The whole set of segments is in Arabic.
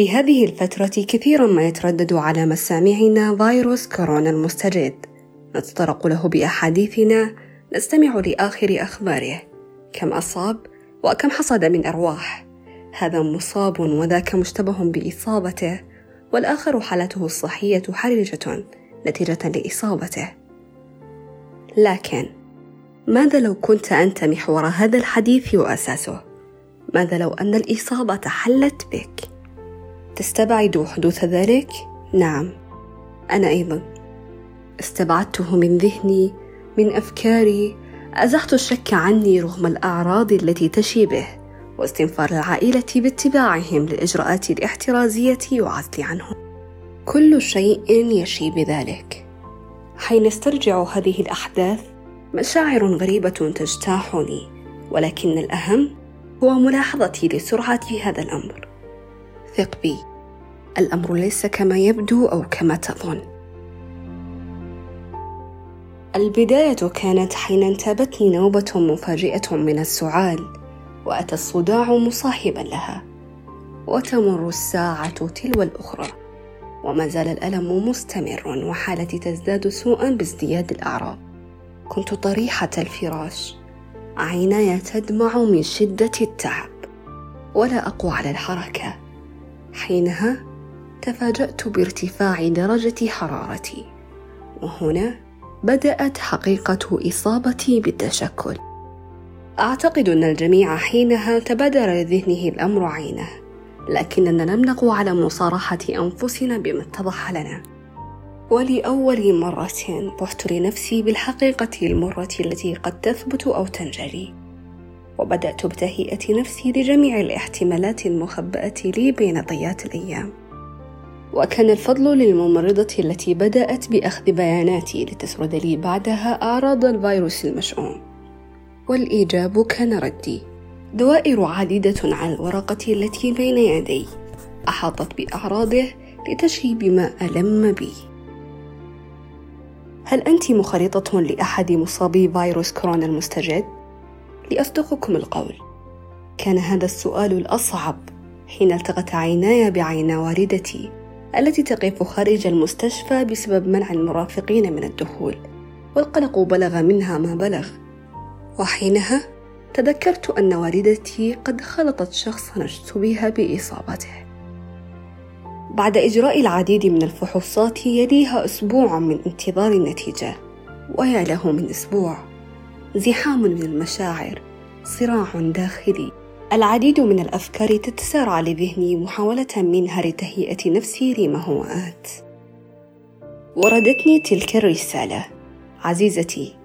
في هذه الفترة كثيرا ما يتردد على مسامعنا فيروس كورونا المستجد نتطرق له بأحاديثنا نستمع لآخر أخباره كم أصاب وكم حصد من أرواح هذا مصاب وذاك مشتبه بإصابته والآخر حالته الصحية حرجة نتيجة لإصابته لكن ماذا لو كنت أنت محور هذا الحديث وأساسه؟ ماذا لو أن الإصابة حلت بك؟ تستبعد حدوث ذلك؟ نعم. أنا أيضا. استبعدته من ذهني من أفكاري. أزحت الشك عني رغم الأعراض التي تشي به واستنفار العائلة باتباعهم للإجراءات الاحترازية وعزلي عنهم. كل شيء يشي بذلك. حين استرجع هذه الأحداث مشاعر غريبة تجتاحني ولكن الأهم هو ملاحظتي لسرعة هذا الأمر. ثق بي. الأمر ليس كما يبدو أو كما تظن. البداية كانت حين انتابتني نوبة مفاجئة من السعال وأتى الصداع مصاحبا لها. وتمر الساعة تلو الأخرى وما زال الألم مستمر وحالتي تزداد سوءا بازدياد الأعراض. كنت طريحة الفراش عيناي تدمع من شدة التعب. ولا أقوى على الحركة. حينها تفاجأت بارتفاع درجة حرارتي وهنا بدأت حقيقة إصابتي بالتشكل. أعتقد أن الجميع حينها تبادر لذهنه الأمر عينه لكننا لم نقو على مصارحة أنفسنا بما اتضح لنا. ولأول مرة بحت لنفسي بالحقيقة المرة التي قد تثبت أو تنجلي وبدأت بتهيئة نفسي لجميع الاحتمالات المخبأة لي بين ضيات الأيام. وكان الفضل للممرضة التي بدأت بأخذ بياناتي لتسرد لي بعدها أعراض الفيروس المشؤوم. والإيجاب كان ردي. دوائر عديدة على الورقة التي بين يدي. أحاطت بأعراضه لتشي بما ألم بي. هل أنت مخالطة لأحد مصابي فيروس كورونا المستجد؟ لأصدقكم القول. كان هذا السؤال الأصعب حين التقت عيناي بعين والدتي. التي تقف خارج المستشفى بسبب منع المرافقين من الدخول والقلق بلغ منها ما بلغ. وحينها تذكرت أن والدتي قد خلطت شخصا اشتبه بإصابته. بعد إجراء العديد من الفحوصات يليها أسبوع من انتظار النتيجة ويا له من أسبوع. زحام من المشاعر صراع داخلي. العديد من الأفكار تتسارع لذهني محاولة منها لتهيئة نفسي لما هو آت وردتني تلك الرسالة. عزيزتي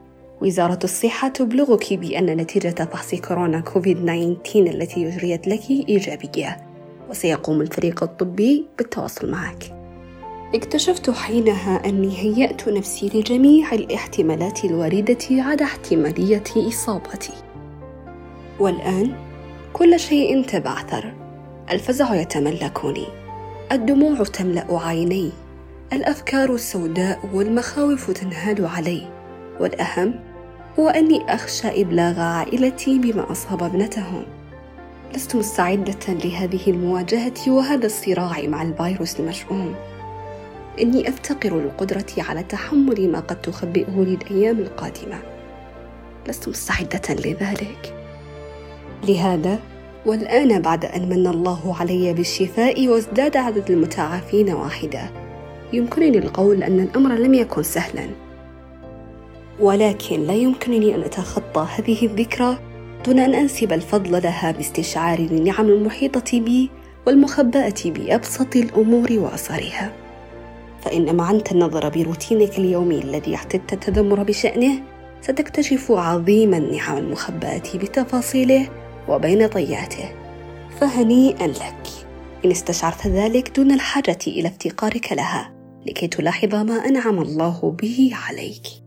وزارة الصحة تبلغك بأن نتيجة فحص كورونا كوفيد 19 التي أجريت لك إيجابية. وسيقوم الفريق الطبي بالتواصل معك. اكتشفت حينها أني هيأت نفسي لجميع الاحتمالات الواردة على احتمالية إصابتي. والآن كل شيء تبعثر. الفزع يتملكني. الدموع تملأ عيني. الافكار السوداء والمخاوف تنهال علي. والأهم هو أني أخشى إبلاغ عائلتي بما أصاب ابنتهم. لست مستعدة لهذه المواجهة وهذا الصراع مع الفيروس المشؤوم. إني أفتقر القدرة على تحمل ما قد تخبئه لي الأيام القادمة. لست مستعدة لذلك. لهذا والآن بعد أن من الله علي بالشفاء وازداد عدد المتعافين واحدة يمكنني القول أن الأمر لم يكن سهلا. ولكن لا يمكنني أن أتخطى هذه الذكرى دون أن أنسب الفضل لها باستشعار النعم المحيطة بي والمخبأة بأبسط الأمور وأثرها فإن مع أنت النظر بروتينك اليومي الذي اعتدت التذمر بشأنه ستكتشف عظيم النعم المخبأة بتفاصيله وبين طياته. فهنيئا لك. إن استشعرت ذلك دون الحاجة إلى افتقارك لها لكي تلاحظ ما أنعم الله به عليك.